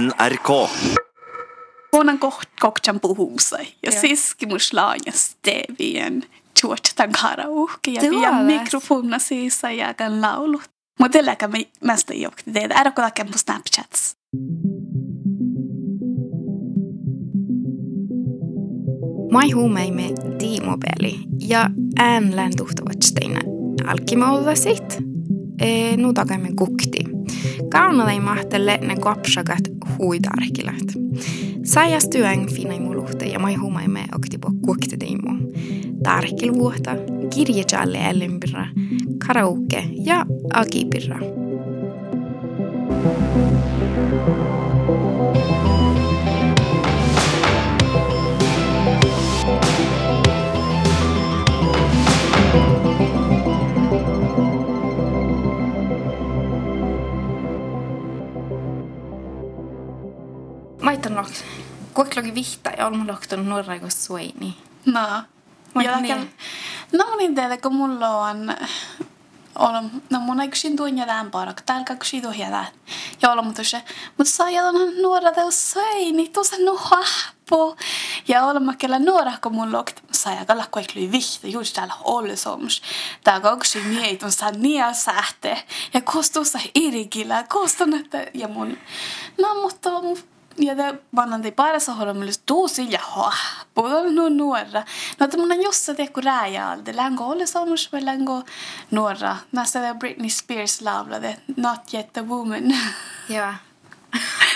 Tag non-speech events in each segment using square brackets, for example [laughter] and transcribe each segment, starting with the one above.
NRK. Vuonna kokcan puhusai. Ja Joo. siskimus laajas teevien tuotetaan karaoke ja Tuolla. vielä mikrofona siis ja kan laulut. Mutta eläkä mästä jokti teitä. Älä kun på Snapchats. Mai huumeimme tiimopeli ja äänlän tuhtavatsteina alkimaudasit. Eh, nuutakamme kukti. Kalmala ei mahtelle ne kopsakat huidarkilat. Sajas työn finai muluhte ja mai humaimme oktipo kukti teimu. Tarkilvuota, kirjajalle älympirra, karaoke ja agipirra. Thank you. Maitan kuoklogi vihta ja olemme lohtunut nuoraiko suini. No. Vai Ja niin? No niin teille, kun mulla on... on no mun ei kysyn tuon jätään parak. Täällä kysyn tuon jätään. Ja olla mutta se. Mutta saa jätän nuora teos sai, niin tuossa no happo. Ja olla mä kellä nuora, kun mulla on saa ja kalla kuekli vihti. Juuri täällä olla somus. Tää kaksi mieit on saa nia sähte. Ja kostuussa irikillä. Kostun, että... Ja mun... No mutta mun ja det vannan ei parassa hålla med tosi ja ha både no nuora no että mun on jossa te kun rääjaalde längo ole samus vai längo nuora näistä det Britney Spears laulade Not Yet a Woman. Joo.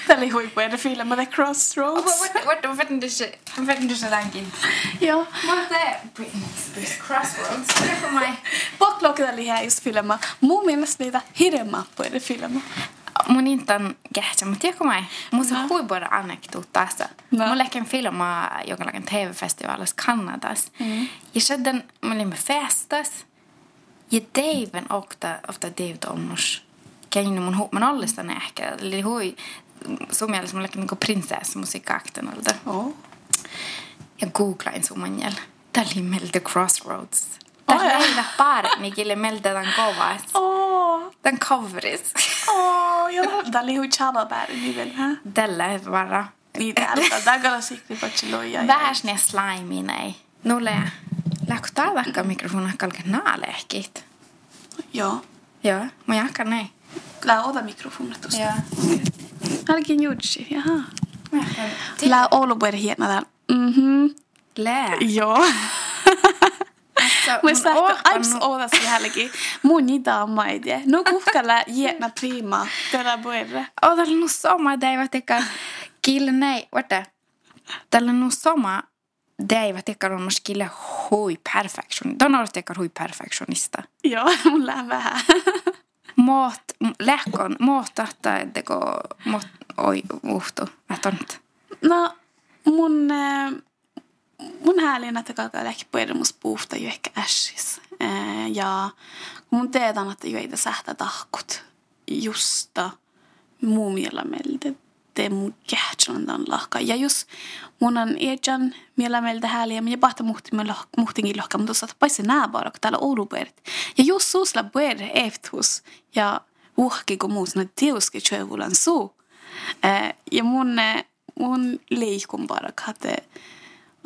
Tämä oli huippu eri filma The Crossroads. Vad vet du se? Vet du se tämänkin? Joo Mutta Britney Spears? Crossroads. Tiedätkö mai? Potlocket oli här just filma mun mielestä niitä hirmappu eri filma Mun intan kähtsä, mutta tiedätkö mai? Mun se No. huippuida anekdootasta. No. Mun lähken filmaa jokainen TV-festivaalissa Kanadas. Mm. Ja sitten me olimme festas. Ja Daven ofta, ofta David Omnus. Käin mun hu- man ollestaan ehkä. Eli hui sun mielestä mulle niinku prinsessmusiikkaaktenolta. oh. Ja googlain summanjäl. Tää oli meiltä Crossroads. Ai. Tää leila parnikille meiltä tämän coveris. åh, jag Tämä oli hui chalabär nivel hä Tällä bara. Niin täällä, tää kyllä sikri patsi loija Vähäs ne slime nej. Nulle. Lähkö tää vaikka mikrofona kalke naalehkit? Joo Joo, mä jakkan näin. Lää ota mikrofonet tuosta Joo. Älkeen jutsi, jaha. Mä. Lää Oulu puhuta hieno täällä. Mhm. Lää. Joo. Mä mun oottanut- ootas jälki. Mun niitä on maidie. No kuhkalla hieno prima. Tällä. Och tällä nu sama dag teka kille nej, vänta. Tällä nu sama dag teka on mus kille hui perfektion. Don on teka hui perfektionista. Joo, [laughs] mun lää vähän. Muot lähkon muotta teko muot oi uhtu. Vätont. No, mun, äh, mun häälin, että kalkaa lähki puhuta musta puhta jo ehkä ässis. Ja mun teetan, että jo ei sähtä tahkut. Justa muu miellä meiltä te mun kähtsälän lahka. Ja jos mun on ejan miellä meiltä hääliä, minä pahta muhtin muhtinkin lohka, mutta saat paitsi nää bara, kun täällä Ouluperit. Ja jos suusla puhuta efthus ja uhki, kun muut sanoo, teuski tjövulan suu. Ja mun, mun liikun bara että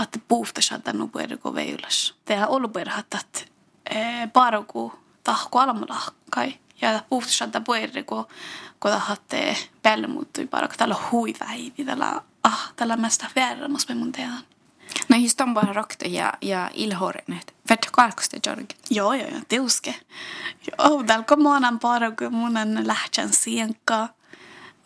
että puhta saada nu puhuta kun veilas. Tehdään ollut puhuta, että bara kun tahku almalahkai. Ja puhta saada puhuta kun kun tahatte päälle muuttui bara kun täällä on hui väivi. Täällä, ah, täällä on mesta värmas med mun teidän. No just on bara rokto ja ja ilhorenet. Vet kalkoste jorg. Joo, joo, joo, teuske. Joo, täällä kun mä oon bara kun mun on lähtsän sienka.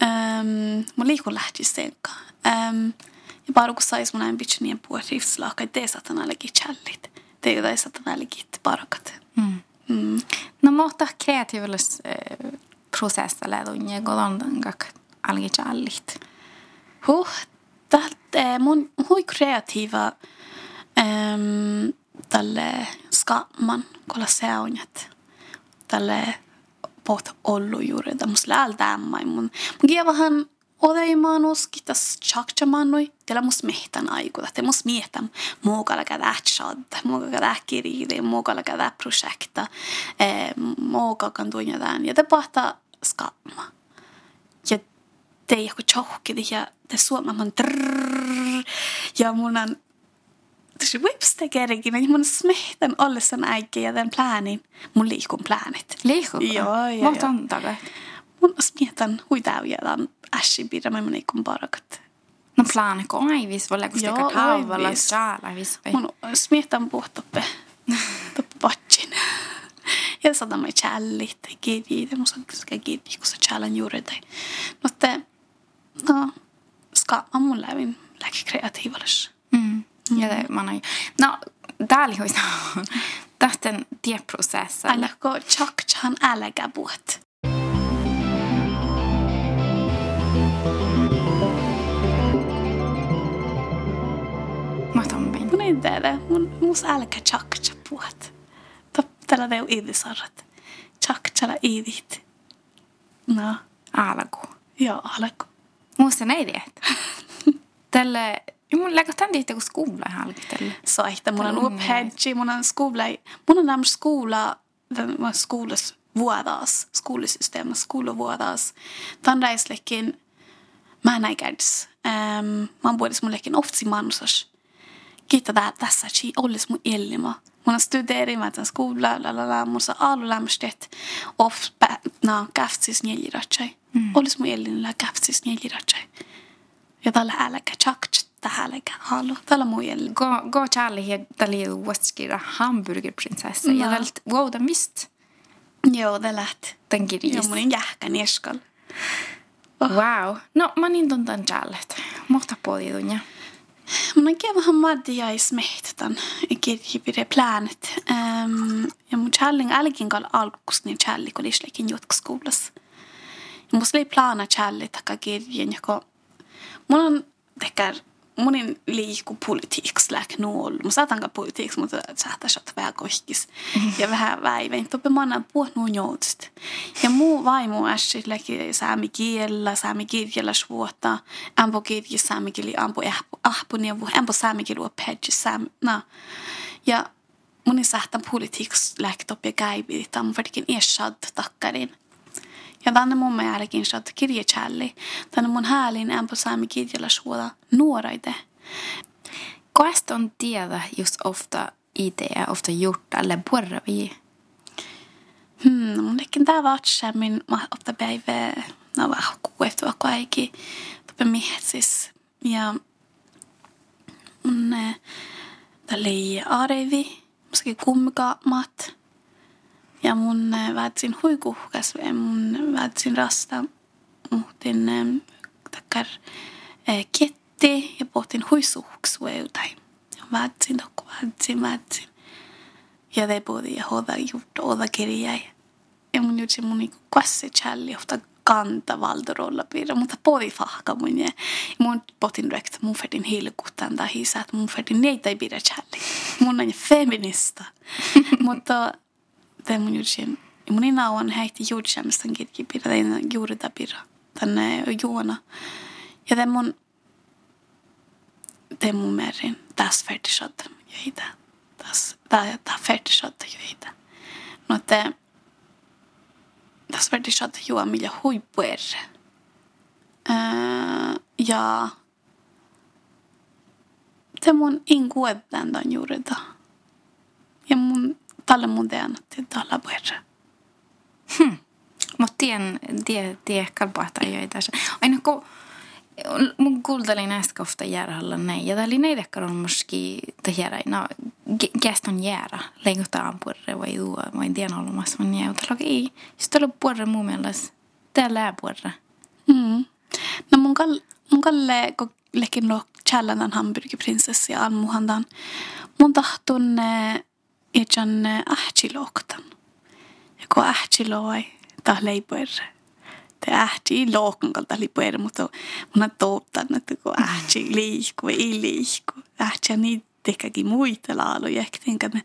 Um, mun liikun lähti sienka. Um, ja bara kun sais mun en bitch niin puhua rifslaka, det saatan ainakin challit. Det saatan ainakin parakat. Mm. Mm. No mutta kreatiivillis äh, prosessa lähdunja golondan gak algi challit. Huh, täältä mun hui kreatiiva um, tälle skamman, kolla seunjat. Tälle pot ollu juuri, tämmöis läältäämmai mun. Mun kievahan odeimanus, kitas chakchamanui, teillä mus mehtän aikuta, te mus miehtän muukalla kädä chad, muukalla kädä kiriri, muukalla kädä projekta, eh, muukalla kan tuonjadaan, ja te pahta skamma. Ja tei joku tjohkidi ja te suomaman trrrr. Ja mun on tosi whipste kerkin, ja mun on smehtan ollessan äikki ja den planin. Mun liikun planit. Liikuuko? Joo, joo, Mutta joo. on takaa. Mun on smehtan huitaujalan ässipirra, mä mun ikun parakat. No plaaniko aivis, voi läkö sitä kaavalla aivis. saalaivis. Mun on smehtan puhtoppe. Toppe patsin. Ja saada mä challit, kirjit, ja on kyllä kirjit, kun se challan juuri. Tai. Mutta, no, ska mä mun lävin läki kreatiivallis. Mm. Ja det, man har ju... No, oli huista. [laughs] Tähten tieprocessi. Aina kun chak chan äläkä puhut. Mä otan. Mun ei tiedä, mun mus äläkä chak cha puhut. Tällä teu idisarrat. Chak chala idit. No, Alku. joo, alku. Musta [laughs] ei tiedä. Tälle... Mun läkö tän tiedä, kun skola halki tälle. Soihta, mun on Tällä upphedgi, mun on skola, mun on nämä skola, mun on skolas vuodas, skolesystemet, skolevuodas. Tämän reislekin, mä näikäds, um, man borde mun lekin oftsi mansas. Kiitta tää tässä, chi ollis mun ilma. Mun on studeeri, mä tämän skola, la la la, mun saa alu lämstet, of, na, käftsis njäliratsai. Mm. Ollis mun ilma, käftsis njäliratsai. Ja tällä äläkä chakt, tähäläkä halu, tällä mun ilma. Gå, gå Charlie ja tälle vuoskira hamburgerprinsessa. Ja No. tält, wow, den visst. Joo, det lät. Den kirjis. Joo, mun en jähkä nieskal. Wow. No, mä niin tuntan Charlet. Mohta puoli tunnia. Mun on kiva vähän maddia i smehtan kirjipire planet. Um, ja mun challing älkin kal alkus niin challi kun lislekin jutkskoulas. Ja mun oli plana challi taka kirjen, joko mun on tekär munin liiku politiiks läk nuol. Mun saatanka politiiks, mutta saattaa shot vähän kohkis. Ja vähän väivein. Toppe manna puhut nuun joutsit. Ja muu vaimo ässi läki saami kielellä, saami kirjellä suota. Ampo kirji saami kieli, ampo ahpun ja ampo saami kieli opedji saami. No. Ja munin sähtän politiiks läk toppe käipi. Tämä on varsinkin iäshad takkarin. Ja tänne mun mielekin shot kirjechalli. Tänne mun häälin ampo saami kirjellä suota nuoraide. Koest on tiedä just ofta idea, ofta gjort eller borra vi. Hmm, mun lekin tää vatsamin ma ofta päivä no vähän kuuettua kaikki toppe mietsis ja mun tälle arevi muskin kummikaamat ja mun eh, väitsin huikuhkas mun väitsin rasta muhtin eh, takkar eh, ketti ja pohtin ja väitsin tokko väitsin väitsin ja te både ja hoda gjort oda kirjai. Ja mun jutsi mun niinku kwasse challi ofta kanta valdorolla piirra, mutta podi fahka mun ja mun potin rekt mun ferdin hilkutan tai hisa, että mun ferdin neitä ei pidä challi. Mun on feminista. [laughs] mutta mun jutsi, mun ina on heitti jutsamista kirji piirra, tai juurita piirra, tänne juona. Ja te mun, te mun merin, tässä ferdisat, ja itä tas ta ta färdigshot ju itä. No te tas färdigshot ju millä huippuer. Uh, ja te mun inkuetan dan juurita. Ja mun että talla puerra. Mutta tien, tie, tie kalpaata jo ei tässä. Aina kun mun kuultelin äsken ofta järjellä näin. Ja täällä näin ehkä on muski tehdä. No, keston jäädä. Leikotaan puolelle vai tuo. Mä en tiedä olemassa. Mä en. Mutta ei. Just tuolla puolelle mun mielestä. Täällä lää puolelle. Mm. No mun kal mun kalle ko lekin lo challendan hamburgerprinsessa ja almuhandan. Mun tahtun itjan ähtsiloktan. Ja kun ähtsiloi tah leipuerre. Te ähti lokan kalta lipuerre, mutta mun on touttanut, että kun ähti [laughs] liikkuu, ei liikkuu. Ähti on niin tekäkin muita lauluja. Ja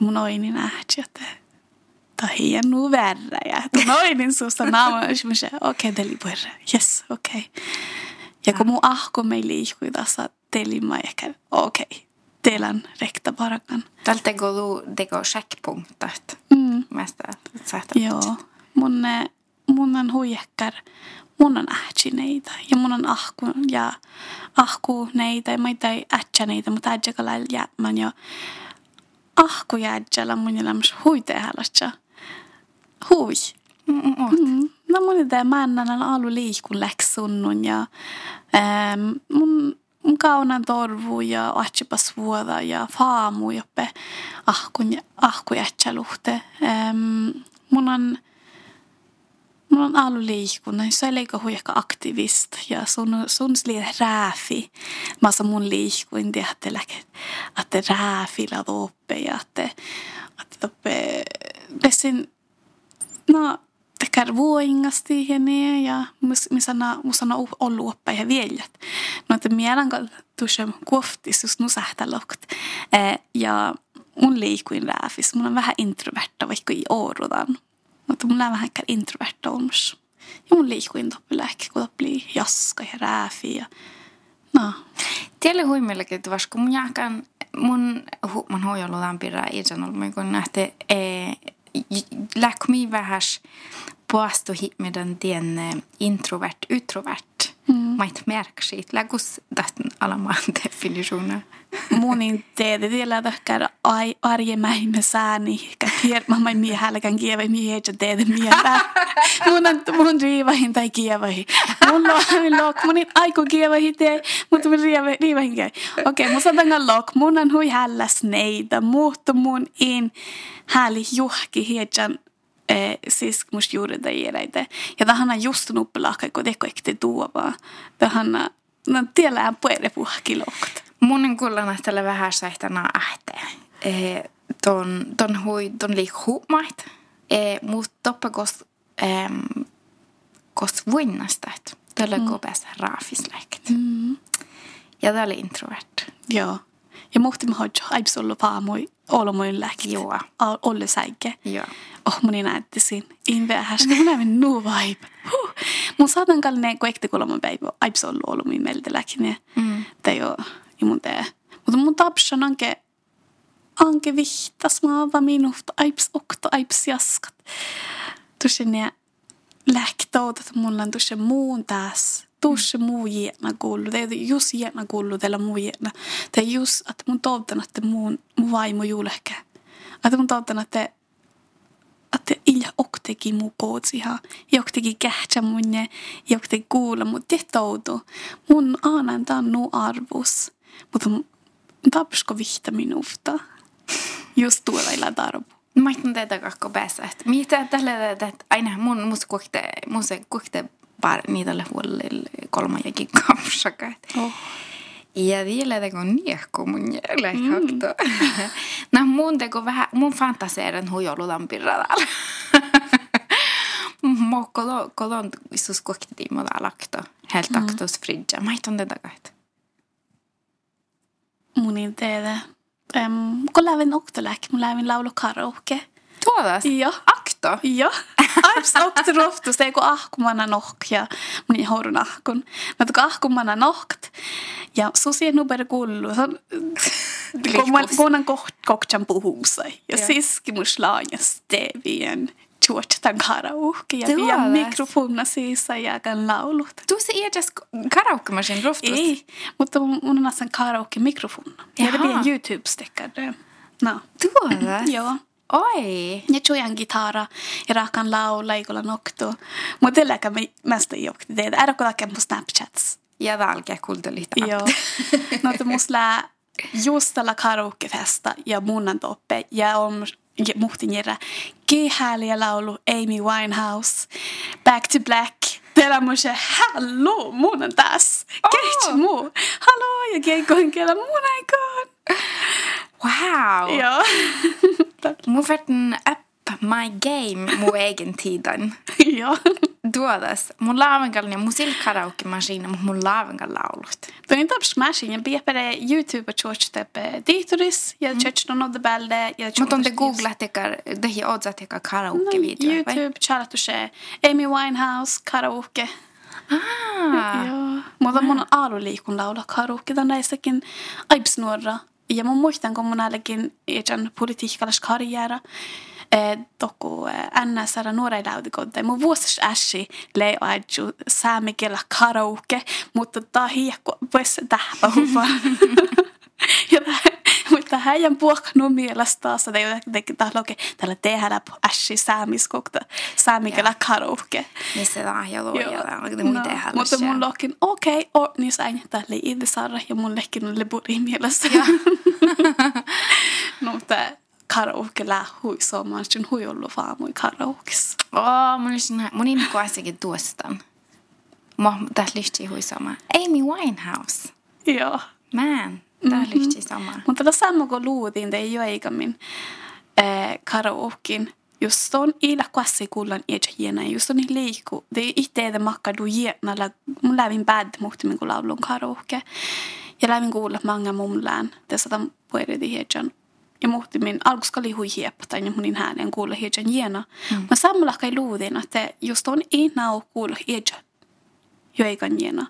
mun oinin ähti, että tai hieno värre. Ja noin suusta naama, mä okei, okay, deli puerre. Yes, okei. Okay. Ja kun mun ahko me liikkui tässä telimä ehkä, okei, okay, telan rekta parakan. Täällä teko checkpunktat. Mm. Mästä. Joo. Mun eh, mun on huijakkar, mun on ähtsi neitä ja mun on ahku ja ahku neitä mä ei ähtsä neitä, mutta ähtsäkalla jäämän ja ahku jäädjällä mun elämässä huitehälästä. Hui. Mm, no mun tämä männän alu liikun läksunnun ja ähm, mun kaunan torvu ja ahtsipas vuoda ja faamu joppe ahkun ahku jätsäluhte. Ähm, mun on mun on alu liikun, se ei hu ehkä aktivist ja sun sun sli rääfi. Mä sa mun liikuin tiedätte että rääfillä toppe ja että että toppe Dessin no tekar vuoingasti ja ne ja missä na musta on ollut oppa ja viejät. No että mielän tuossa kuoftis just nu sähtälokt. Ja mun liikuin rääfis. Mun on vähän introverta vaikka i orudan. Mutta mun on vähän introverta olmus. Ja mun liikuin toppiläkki, kun toppii jaska ja rääfi ja no. Tiedä huimillakin, että vasko mun jääkään mun huuman hoijolutaan pirää itse ollut, kun nähti läkmi vähäs puastu meidän tien introvert, utrovert. Mm. Mait märksit. Läkus tästä alamaan [laughs] definitionen. [laughs] Monin teede tiellä tähkär ai arje mäimme sääni. Kier [laughs] mamma mie hälkän kievä mie heitä teede mieltä. Mun on mun riivahin tai kievahi. Mun lo lok munin aiku kievahi tee. Mutta mun riivahin kievä. Okei, mun satangan lok. Mun on hui hälläs neitä. Muuttu mun in häli juhki hietsän musta juuri teidän. Ja on just nuppelahka, kun teko ekte tuovaa. On, no tiellä on puhuja puhkilokta. Mun en kuulla nähtele vähän sähtänä ähtee. Eh, ton, ton hui, ton liik huumait. Eh, mut toppa kos, kos vuinnasta, että tällä mm. kopes raafisläket. Mm. Ja tämä oli introvert. Joo. Ja muhti mä hoidin aibs ollut paamui olomuin läkki. Joo. Olle säikke. Joo. Oh, moni näyttisin. Inveä häskä. Mun näin nuu vibe. Huh. Mun saatan kalline koekti kolman päivä. Aibs ollut olomuin meiltä läkki. Mm. Tai joo. Ja mun tee. Mutta mun tapsan anke anke vihtas maava minusta. Aibs okto, aibs jaskat. Tusen ja lähtoutat mulla on tusen muun taas tuossa muu jäänä kullu. Det är just jäänä kullu tällä muu jäänä. Det är just att mun toivotan, että mun, mun vaimo julehkä. Että mun toivotan, että että ilja okteki mu pootsiha. Jokteki kähtsä mun ja jokteki kuulla, mutta te toutu. Mun aanan tämän nu arvus. Mutta tapsko vihta minusta. [laughs] Just tuolla ilä tarvu. Mä en tiedä, kakko päässä. Mitä tällä, että aina mun musta kuokte, niitä huolelle kolma ja kapsaka. Oh. Ja vielä teko niehko mun jälle mm. hakto. [laughs] no mun teko vähän, mun fantaseeran huijolutan pirradalla. [laughs] Mo kolon, kolon istus koktiin moda lakto. Helt mm. aktos fridja. Mä hiton tätä kahta. Mun tiedä. Um, kun lävin oktoläk, mun lävin laulu karaoke. Tuodas? Joo. Akto? Joo. [laughs] Aips okti roftus, ei kun ahkumana nohk ja minä houdun ahkun. Mutta kun ahkumana nohkt ja susi nuber kullu, [laughs] kun on kohtjan puhuusai. Ja siski mus laajas teevien tuotetaan karaoke ja vielä mikrofona siis ja kan laulut. Du se edes karaoke-maskin roftus? Ei, mutta mun on asan karaoke-mikrofona. Ja det blir en YouTube-stickare. No. Tuodas? [laughs] Joo. Oi. Ja tuojan gitara ja rakan laula ikolla nokto. Mutta eläkä me mästä jokti teitä. Älä kolla på Snapchats. Ja välkä kulta lite. Joo. No te musta just tällä karaokefesta ja munnan toppe ja on muhtin järä kehääliä laulu Amy Winehouse Back to Black. Teillä on se hallo mun on taas. Kehtsi oh. muu. Hallo ja keikkoin kellä mun aikaan. Wow. Joo. Mun verran up my game mun egen tiden. Joo. Tuodas. Mun laavengal ja mun karaoke-masiina, mutta mun laavengal laulut. Tuo on taps masiin ja piepere YouTube George tepe tiituris ja George on odde bälde ja Mutta on te Google tekar, det hi odza tekar karaoke-video. No, YouTube charatu se Amy Winehouse karaoke. Ah. Joo. Mutta mun on aaluliikun laula karaoke. Tän näissäkin aibs nuorra ja mun muistan, kun mun ainakin etän politiikkalais karjäära, toku änä saada nuorei lautikodde. Mun vuosis äsi lei aiju saamikella karaoke, mutta tahi voisi tähpä huva. ja mutta häijän puhkannut mielestä että jotenkin taas loke tällä tehdä äsi saamiskokta saamikella karaoke. Missä tämä on luojalla, no, Mutta mun lokin, okei, okay, niin sain tälle itse saada ja mun lekin on leburi mielessä. no, [laughs] mutta karaoke lähui somaan, sen hui ollut vaan mui karaokes. Oh, mun on mun in kuitenkin tuostan. Mä listi hui sama. Amy Winehouse. Joo. Man, tämä mm-hmm. Mutta tämä sama kun luutin, te ei ole eikämin äh, karaokein. Just on ila kwassi kullan eja jena, just on liiku. Det är inte det makka du jena, la mun lävin bad muhti min kun laulun karaoke. Ja lävin kuulla manga mumlään, te satan pueridi hejan ja muhti min algus kali hui hiepata ja munin häänen kuulla hiejan jena. Mm. Mä samalla kai luudin, että just on ei nao kuulla hiejan joikan jena.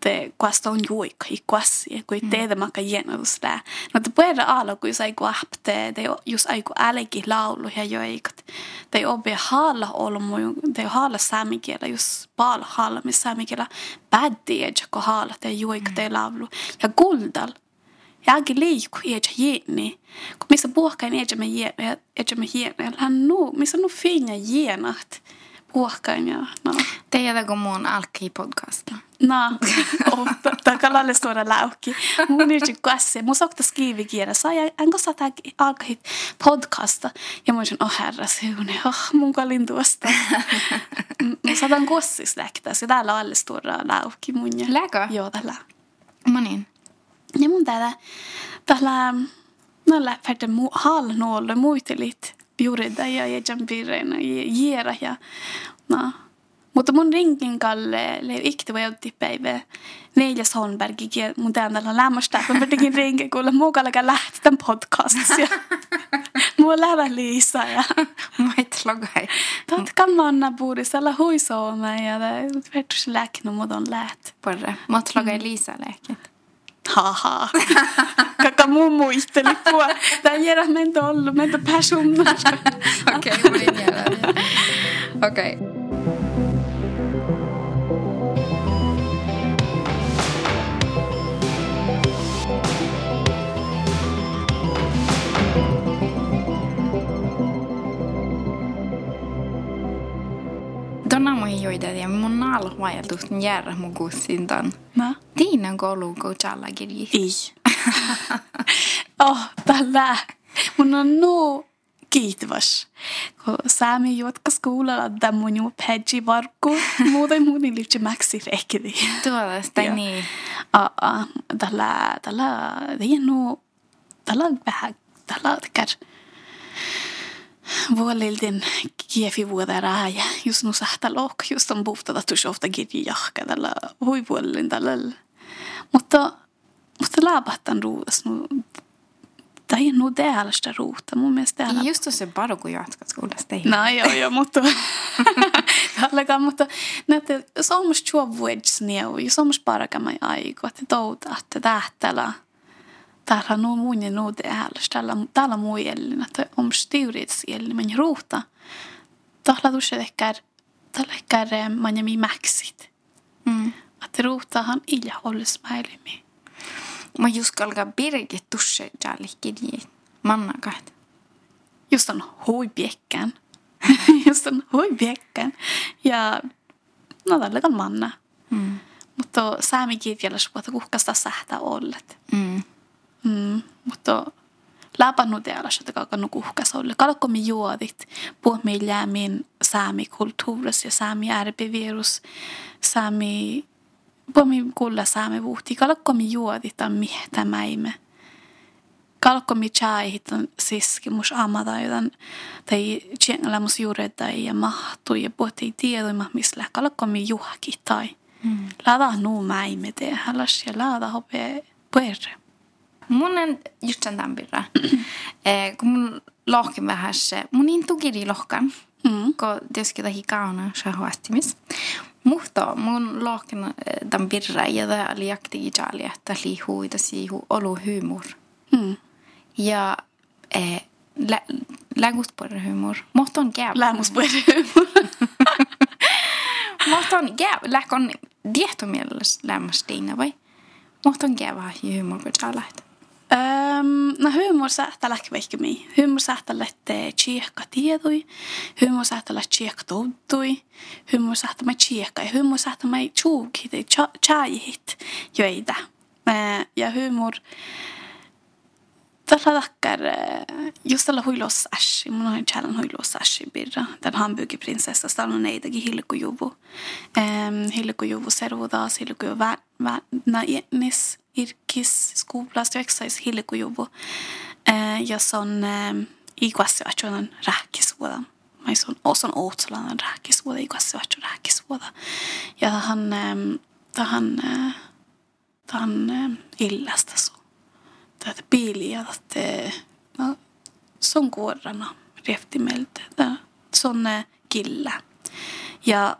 Te kuasta on juikka i kuassi, kun mm. teitä makka jenous lää. No te puhuta alla, kun jos aiku ahpte, te jos aiku älki laulu ja joikat. Te obi haalla olmu, te haalla saamikielä, jos paala haalla, missä saamikielä päddi, kun haalla te joikka te laulu. Ja kuldal, Jääkin liiku eja jeni. Kun missä puhkain eja me jeni, eja me jeni. Hän nu, missä nu finja jenat. Puhkain ja no. Teillä kun mun alkki podcasta. No, [laughs] oh, takalalle suora laukki. Mun nyt kuassa. Mun sokta skiivikielä. Saa ja enkä saa tää alkahit podcasta. Ja mun on, oh herra siune, oh mun kalin tuosta. Mä saatan kuossis lähtää. Se täällä alle suora laukki mun. Läkö? Joo, täällä. Mä niin. Ja mun täällä, täällä, näillä färden mu, halnoille muitelit juurida ja jäjän piirreina jiera ja no. Mutta mun rinkin kalle le ikti voi otti päivä neljäs Holmbergikin mun täällä lämmöstä. Mä tekin rinkin kuule muu kallega lähti tämän podcastissa. [laughs] Mua lävä Liisa ja... [laughs] Mua et logai. Tätä kamanna puudisella huisooma ja vertus läknu mut on läht. Porre. Mä oot logai Liisa läkit haha. [laughs] Kaka muu muisteli pua. Tää ei järä mentä ollut, mentä pääsumma. Okei, okay, niin järä. Okei. Okay. Donna mun mun kussintan. Mä? Tiina koulu ko challagiri. Ei. [laughs] oh, tällä. Mun on no kiitos. Kun saami jotka skuulalla da mun ju pedji varkku. [laughs] Muuta mun ei liitty maxi rekki. Tuolla sitä niin. Ah, ah, tällä, tällä, det no, tällä vähän, tällä kär vuoliltin kiefi vuodera ja just nu sahta lok just on puhtada tuossa ofta kirji jahka tällä huipuolin tällä mutta, mutta laapahtan ruudas. No, tai ei nu täällästä ruuta. Mun mielestä täällä... Just se paro, kun jatkat skoulasta. No joo, joo, mutta... [laughs] Täälläkään, mutta näette, se on musta juo vuodessa nieu. Ja se on musta parakamai aiku, että touta, että tähtälä. Täällä on ja nuo täällästä. Täällä, täällä muu jälleen, että on tiuriits jälleen, men ruuta. Täällä ehkä, täällä ehkä man ja mi maxit. Mm att rotahan illa hålles mäilimi. Mä just alkaa birgit tusse jälkeen mannakat. Just on huipiekään. [laughs] just on huipiekään. Ja no tällä manna. Mm. Mutta saami kirjallis vuotta kuhkasta sähtä ollet. Mm. Mm. Mutta läpannut tealla, että kakannut kuhkas olle. Kalkkomi juodit, puhumme jäämin saami kulttuuris ja saami ärpivirus, saami pomi kulla saame vuhti kalkkomi juodita miettämäimme. Kalkkomi chaihitan siski mus amata jotan tai tjengla mus juuretai ja mahtu ja puhutti tiedoima misla kalkkomi juhki tai. Mm. Laada nuu mäimme te halas ja laada hope puerre. Mun on just sen tämän pirra. [clears throat] eh, kun mun lohkin vähän se, mun intukiri lohkan. Mm. Kun tietysti tähän kauna se huostimis. Mutta mun lohkena eh, tämän birra ja tämä oli jakti ijali, että liihu ja siihu olu humor. Mm. Ja eh, lä, läguspuolihumor. Mutta on käy. Lämmuspuolihumor. [laughs] Mutta on käy. Läk on diehtomielessä lämmästiina vai? Mutta on käy vähän humor, kun sä lähtee. Um, no humor sähtä lähti vaikka mi. Humor sähtä lähtee tsiekka tiedui. Humor sähtä lähtee tsiekka toutui. Humor sähtä mä tsiekka. Ja humor sähtä mä tjuukit ja tjaihit joita. Ja humor tällä tackar just tällä huilos ässi. Mun on challenge huilos ässi birra. Den hamburgerprinsessa stannar neidakin hilkujuvu. Um, hilkujuvu seruudaas hilkujuvu vä etnis irkis skolas työksais hilkujuvu. Uh, ja son um, iguassi atjonan rähkisuoda. Mai son oson ootsalainen rähkisuoda iguassi atjo rähkisuoda. Ja han um, tahan uh, tahan um, illasta so tätä piiliä, että no, se on kuorana rehtimeltä. Se on killä. Ja,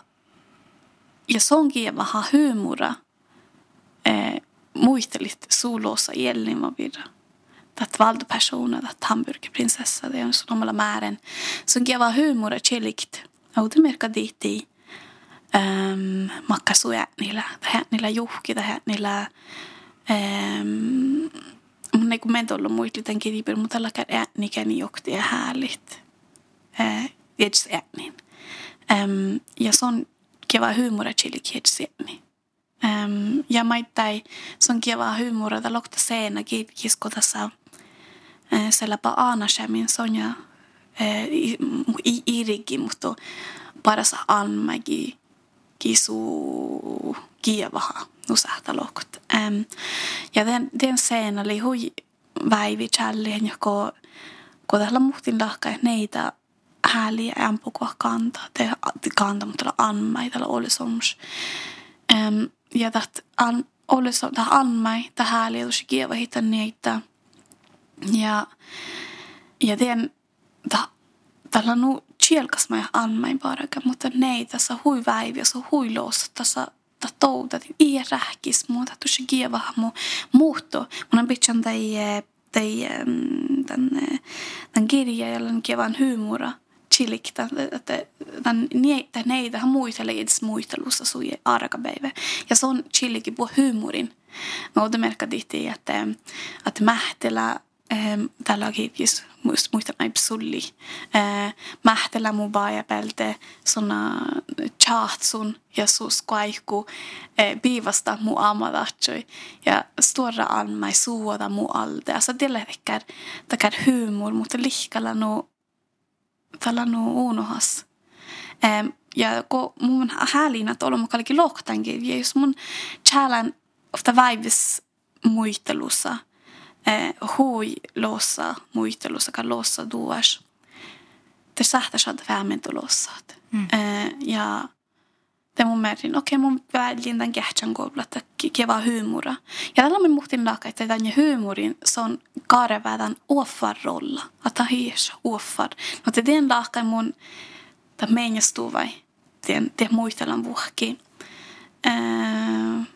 ja se onkin vähän hyymura eh, muistelit suulossa Elin virra. Tätä valtapersoner, tätä hamburgerprinsessa, det är så omalla määrän. Så kiva humor chillikt. Auto merkka diitti. Um, makkasuja niillä, tähän niillä juhki, tähän niillä um, mun ei kun me tullut muita liten kirjipir, mutta tällä äänikäni jokti ja härligt. Äh, Jeds äänin. Um, ja se on kiva huumora chili jeds ääni. Um, ja maittai se on kiva da lokta seena kisko tässä selläpä aanasämin sonja irigi, mutta paras almagi kisu kievaha nusähtä lokot. Um, ja den, den scenen oli hui väivi challien, joko tällä muhtin lahka, neitä hääliä ämpukua kantaa, te kantaa, mutta anmai, tällä oli somus. Um, ja that an, oli så, det anmai, hääliä, tuossa kieva hitta neitä. Ja, ja da, tällä nu chielkas mä anmai parakaan, mutta neitä, se hui väivi, se hui loossa, tässä ta touda i rähkis muuta tuossa kieva mu muutto. Mun on pitchan tai tai tämän kirja jolla on kievan huumora chilikta että tämän niitä neitä hän muistelee edes muistelussa sui arkapäivä. Ja se on chilikin puhua huumorin. Mä otan merkatihti, että, että mähtelä tälläkin just muistan näin sulli. Mähtelä mun vaajapälte sona chahtsun ja sus kaikku piivasta mu amadatsoi ja stora almai suoda mu alde. Alltså det läcker takar humor mutta lihkalla no tällä no unohas. Ja kun mun häälin, että olen mukaan lohtankin, ja jos mun challenge ofta vibes muistelussa – eh, hui lossa muistelussa kan lossa duas. Te sähtä saada vähemmän lossat. Mm. Eh, ja määrin, okei mun väljin tämän kähtsän koululla, että kiva huumora. Ja tällä mun muhtin laaka, että tämän huumorin se on kaarevädän offarrolla. Että hies offar. No te den laaka mun tämä meidän vai. Den, det muistellaan vuhki. Eh,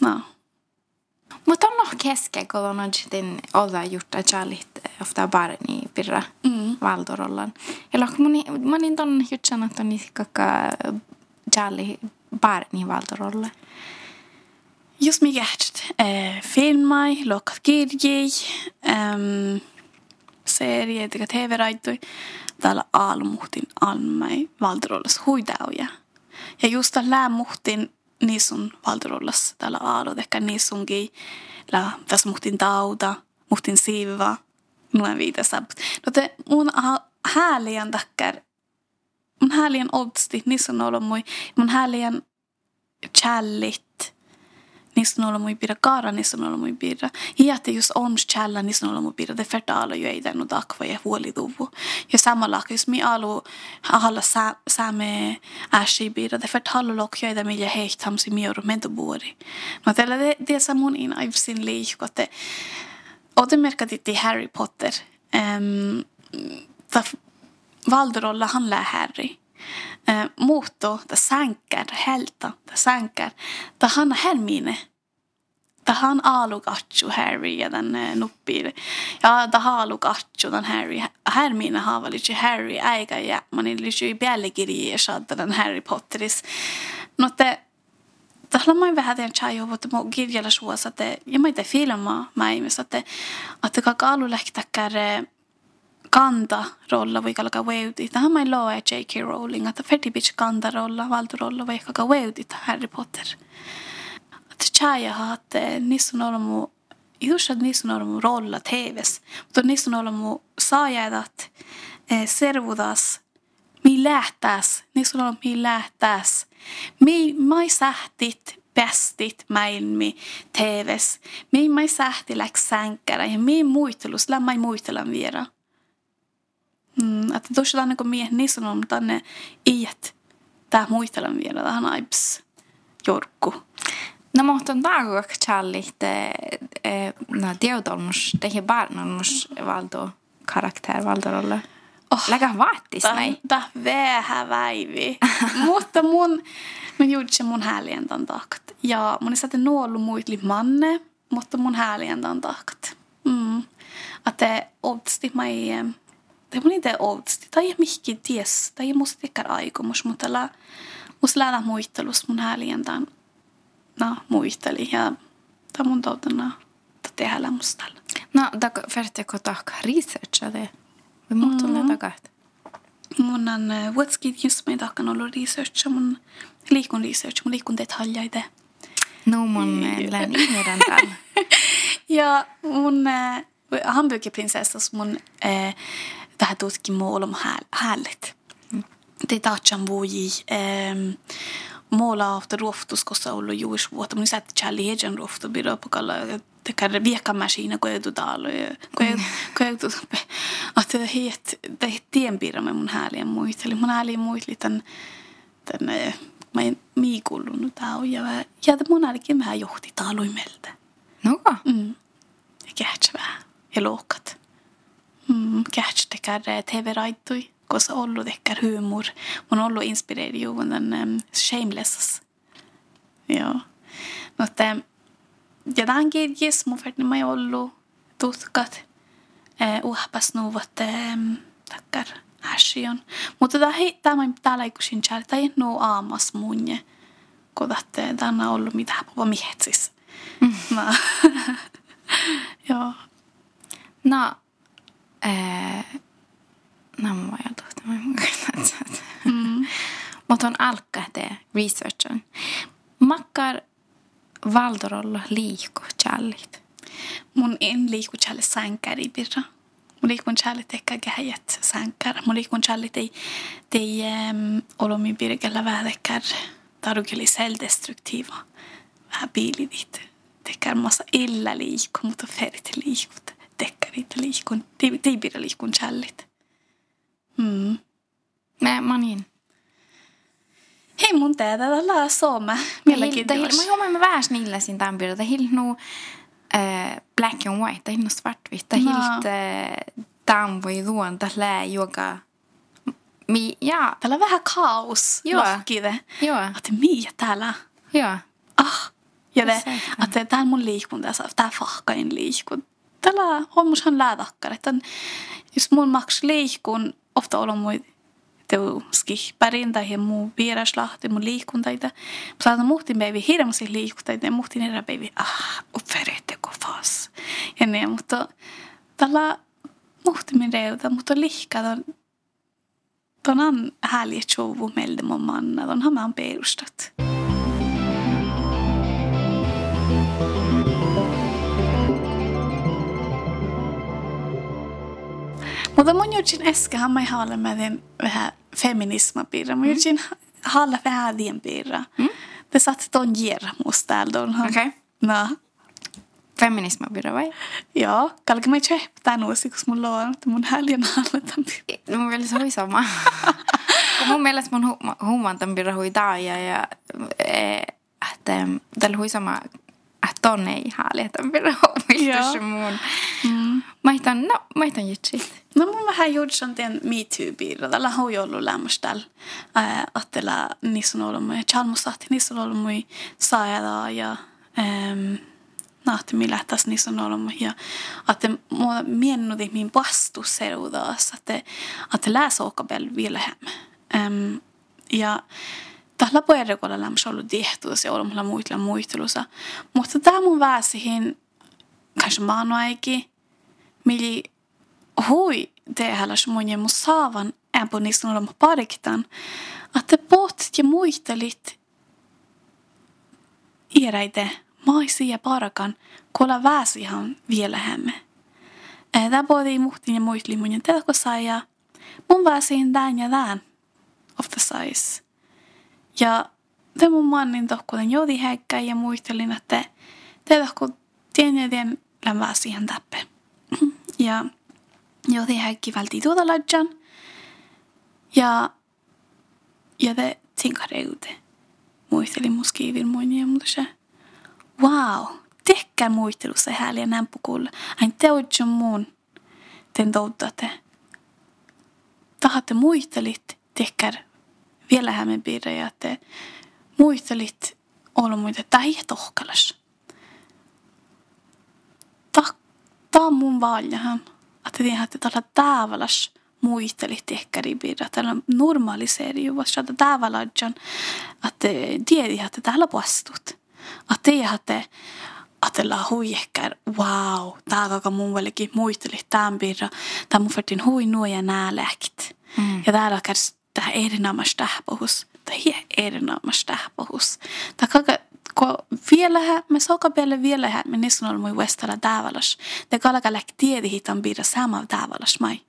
no. Mutta on nog kesken, kun on sitten olla jutta chalit ofta barni pirra mm. valdorollan. Ja lohko moni, moni ton jutsan, että on kaka chali barni valdorolle. Just mig hjärt. Eh, filmai, lokat kirjei, ähm, serie, tega TV-raittui. Täällä aalmuhtin almai valdorollas huidauja. Ja just tällä muhtin niin sun valtarollassa täällä aalo, ehkä sunkin la tässä muhtin tauta, muhtin siiva, noin viitä. No te mun häälien takkar, mun häälien odsti, niissä on ollut mui, mun häälien challit, niissä on ollut mui pidä kaara, niissä on ollut mui pidä. Hiätti just ons challa, niissä on ollut mui pidä, det fertaala jo ei tännu takva ja huoliduvu. Ja samalla, jos mi alu alla same äsi pidä, det fertaala lok jo ei tämän millä heiht hamsi mioro mentobuori. No tällä det, det är mun in aivsin liikote. Otin merkatitti Harry Potter. Um, Valdorolla handlar Harry. Uh, muutto, ta sänkär, helta, ta sänkär. Ta hanna Hermine. Ta han alukatsu Harry ja den uh, nuppir. Ja ta halukatsu den Harry, Hermione haava lite Harry aika ja mani lite bjällegiri den Harry Potteris. No te Tällä mä vähän tämän chai että mä kirjalla suosa, että ja mä itse filmaa mä ihmis, että että kaka alu lähtäkää kanta rolla voi kalka weuti. Tähän mä loa J.K. Rowling, että Fetty Bitch kanta rolla, valtu rolla voi kalka weuti Harry Potter. Että har että niissä on ollut mun just att niissä on ollut mun rolla TVs, mutta niissä on ollut mun saajat eh, servudas mi lähtäs, niissä on ollut mi lähtäs Mi mai sähtit pestit maailmi TVs. Mi mai sähti läks sänkärä ja mi muistelus, lämmai muistelan vielä. Mm, että tuossa tänne kun mie niin sanon tänne iät tää muistelan vielä tähän aips jorkku. No mutta on taak challit no teodolmus, tehi barnolmus valdo karaktär valdorolle. Oh, Läkä vaattis näin. Tämä vähän väivi. [laughs] Mutta mun, gjorde se mun häljentän takt. Ja mun ei saate nuollu muitli manne, mutta mun häljentän takt. Mm. Että odsti mä ei, inte odsti. Tai mihki ties, tai musta tekkar aikomus, mutta la, mus lähdä muittelus mun häljentän no, muisteli. Ja tämä mun toutena tehdä mustalla. No, tak, färttekö tahka researcha det? Või muutun mm. tagasi? Mun on vuotskid just meidän takana ollut research, mun liikun research, mun liikun detaljeita. No mun län [laughs] ihminen täällä. ja mun äh, hamburgerprinsessas mun äh, tähän tutkimu olom härligt. Mm. Det taatsan voi äh, måla after roftus kossa ollut juusvuotta. Mun lisätä challengen roftu biro pokalla tekar viekamaskina koetu talo ja koetu että hiet det tien pirra med mun hääliä muisteli. Mun hääliä muisteli tän tän mä en miikullunut tää ja ja mun häälikin vähän johti taloimelta. No. Mm. Ja kähtsä vähän ja lohkat. Mm, tekar TV-raittui koska ollut tekar humor. Mun ollut inspireeri juun tän um, shameless. Joo. Mutta ja tämän kirjassa mun verran mä ollut tutkat eh, uhpas nuvat eh, takkar häsion. Mutta tämä on täällä täällä, tämä ei ole aamas munje, kun tämä on ollut mitä pova mietsis. Mm. No. [laughs] Joo. No, eh, no mä että mä mm. [laughs] Mutta on alkaa te researchan. Makkar Valdorolla liiku challit. Mun en liiku challi sankari birra. Mun liikun challit ehkä gäjät sankar. Mun liikun challit ei, ei um, olomi birgellä vähäkär tarukeli selvdestruktiva. Vähän biilidit. Tekär massa illa liiku, mutta ferit liikut. Tekkarit liikun. Tei birra liikun challit. Mm. Mä, mä niin. Hei mun teetä tällä sooma. Mielenkiintoista. Mä huomaan mä vähäs niillä siinä tämän piirteitä. Hill nu äh, black and white, hill nu svartvitt. No. Hilt äh, tämän voi luonta lää joka... Mi, ja. Täällä on vähän kaos. Joo. Lohkide. Joo. Että miä täällä? Joo. Ah. Ja det, että tää on mun liikunta, tää fahkain liikun. Täällä on mushan läädakkar. Että jos mun maks liikun, ofta olla muita teu skihparin tai muu vieraslahti mun liikuntaita. Saata muhtin päivi hirveästi liikuntaita ja muhtin erä päivi ah, uppfärette kun fas. Ja niin, mutta tällä muhtimin reuta, mutta lihka ton on härliga tjovu melde mun manna, ton har perustat. Mutta mun jutsin äsken mä haalla med den vähän feminismapiirra. Mä mm. jutsin haalla vähän dien piirra. Mm. Det satt ton ger musta täällä. Okei. Okay. No. Feminismapiirra vai? Joo. Kalka mä tjähtää nuosi, kun mulla on, että mun häljen haalla tämän piirra. Mun mielestä oli sama. kun mun mielestä mun hu- huuman tämän piirra hui ja, ja että tällä hui sama että on ei haali, että on piirra huumiltus mun. Mm. Mä hitan, no, mä hitan jutsit. No mun vähän juuri tien MeToo-piirro. Tällä on jo ollut lämmöstä. Attela niissä on ollut mui chalmusahti, niissä on ollut mui saada ja ähm, naatti millä tässä niissä on ollut ja että mua miennuti min vastus seuraus että että läs okabel vielä ähm, ja tällä puerrekolla lämmössä ollut tehtuus ja mulla muitla muistelussa mutta tämä mun väsihin kanske maanoaiki mili hui tehäläs mun ja mun saavan on ollut pariktan että pohtit ja muistelit iäräite maisi ja parakan, kolla väsihan vielä hämme. Tämä pohti muhtin ja muistli mun ja telko sai ja mun väsiin tän ja tän ofta sais. Ja te mun mannin tohkuuden jodi häkkä ja muistelin, että te tohku tien [clears throat] ja tien lämpää siihen täppe. Ja jodi häkki vältti tuota lajan. Ja, ja te tinkareute muistelin mun skiivin muinia, mutta se wow, tehkää muistelussa hääliä nämpukulla. Ain teotjo muun ten toutatte. Tahatte muistelit, tehkää vielä hämmen piirre ja te muistelit olla muita tähi tohkalas. Tämä on mun valjahan, että te että tällä tääväläs muistelit ehkä ribirra. Tällä normaliseri ju vasta täävälädjan, että tiedi, että täällä vastut. Että te hatte atella huijekär, wow, tää kaka mun välikin muisteli tämän birra, tää mun färtin hui nuoja nää läkt. Mm. Ja täällä kärs tää erinomas tähpohus, tää hie erinomas tähpohus. Tää kaka ko vielä me soka vielä vielä me nisun on mui westala tääväläs. Te kalaka läk tiedi hitan birra sama tääväläs mai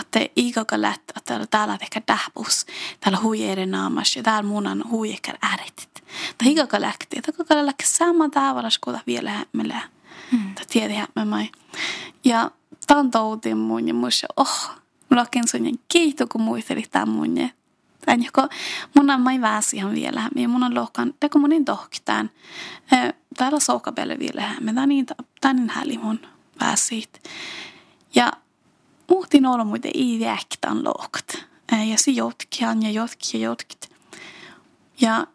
että iikaka lätt, että täällä ehkä tähpus, täällä huijeiden naamas ja täällä munan huijekär ääretit. Tai iikaka lähti, että kaka lähti sama tavallas kuin vielä hämmelää. Hmm. Tai tiedi hämmämai. Ja tämän toutin mun ja muissa, oh, lakin sun kiito, kun muistelit tämän mun ja Tän joko mun on mai ihan vielä ja mun on lohkan, teko munin tohkitaan. Täällä soukapelle vielä, me tää niin, tää niin häli mun väsit. Ja muhtin olla muuten i väktan lågt. Ja se jotkihan ja jotki ja jotkit. Ja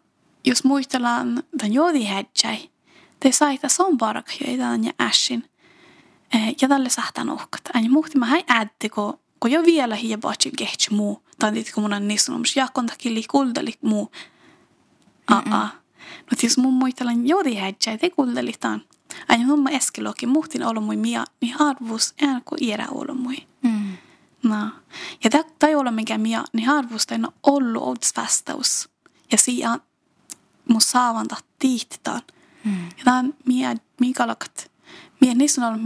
jos muistellaan tämän jodi hädjäi, te saita son parakjoitaan ja ässin. Ja tälle sahtan uhkat. Ja muhti mä häi ädti, kun ko jo vielä hiä vaatsi kehtsä muu. Tai tietysti kun mun on niissä nomus jakon takili kuldali muu. Aa. No jos mun muistellaan jodi hädjäi, te kuldalitaan. Aina mun eskelokin muhtin ollut mui mia, niin harvus en kuin iärä ollut mui. Mm. No. Ja tämä ei ole mikään mia, niin harvus on ollut outs vastaus. Ja siinä mun saavanta tiihtitaan. Mm. Ja tämä on mie, miikalakat. Mie niissä on ollut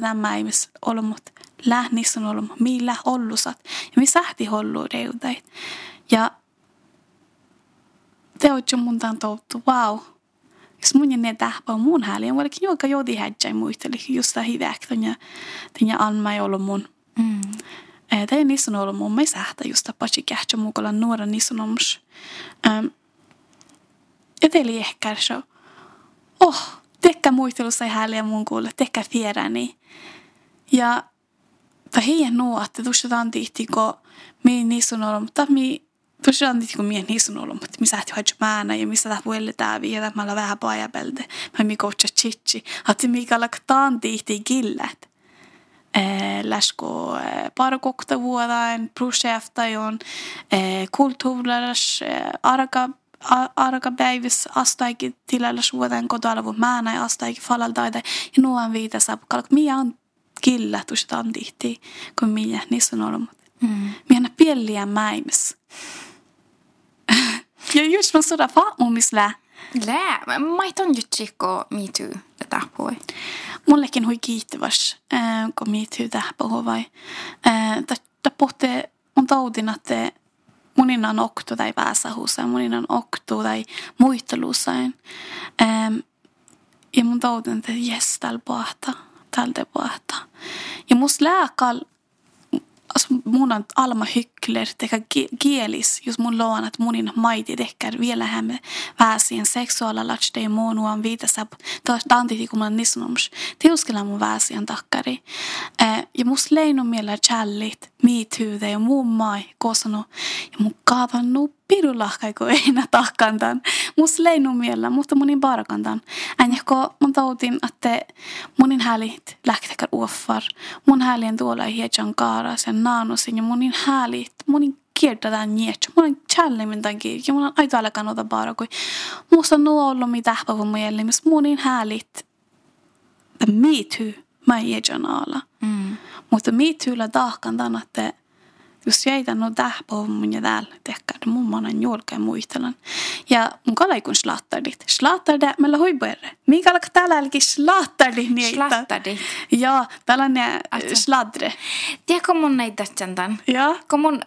tämä ei missä ollut, mutta läh niissä on ollut, millä ollusat. Ja mi sähti hollu reudait. Ja te oot jo mun tämän touttu, wow jos mun ne tähpä mun hääli, on vaikka joka jodi hädjäi muisteli, just tämä hiväktön ja tänne Anma ei ollut mun. Mm. Tämä ei niissä ollut mun, me sähtä just tapasi kähtsä mukalla nuora niissä on um, Ja teillä ehkä se, oh, tekkä muistelussa hääliä mun kuulle, tekkä fieräni. Ja että tihti, kun me niissä on ollut, mutta me Tosiaan nyt kun mien hisun ollut, mutta missä ähti hoidja määnä ja missä tähän vuelle tää viedä, mä olen vähän pajapelde. Mä mi koutsa chichi. Hatti mikä laktaan tihti gillet. Läsko parkokta vuodain, projektajon, kulttuurilais, arka arka päivis astaikin tilallas vuoden kotoalla, kun määnä ja astaikin falaltaita. Ja nuon viitä saapukalla, miä on killä, tuossa tihti, kun miä niissä on ollut. Mm. Miä pieliä mäimis. [laughs] ja just mä soda faamumisla. Lää, mä ei ton jutsikko me too tätä poi. Mullekin hui kiittäväs, kun me too tähpä vai. Tämä pohti on taudin, että munin on oktu tai pääsähuussa, munin on oktu tai muisteluusain. Ja mun taudin, että jes, täällä pohta, täällä pohta. Ja mus lääkal, mun on alma hyk folkler, teka kielis, jos mun loon, että munin maiti tekkär vielä hämme väsien seksuaalalatsde ja muonuan viitassa, taas tantiti kun mä nisnomus, teuskella mun väsien takkari. Ja mus leinu miellä challit, miithyyde ja muun mai, kosano, ja mun kaavan nu pirulahkai, kun ei nä tahkantan. Mus leinu miellä, mutta munin barakantan. Äänjäkko mun tautin, että munin hälit lähtekär uoffar. Mun hälien tuolla ei hietjan kaaras ja naanosin ja munin hälit, munin kiertädään nietsä. Mulla on tämän kirja. Mulla on aito alkaa noita bara, kun musta on ollut mitä päivä mun jälleen, munin hälit. Me too, mä hietjan ala. Mm. Mutta toolla tahkan tämän, että jos jäitä no tähpå mun ja täällä tehkää, mun manan julkeen muistelan. Ja mun kalaikun slattardit. Slattardit, meillä huipuerre. Mikä alkaa täällä älki slattardit niitä. Slattardit. Joo, tällainen sladre. Tiedätkö mun näitä tämän? Joo. Kun mun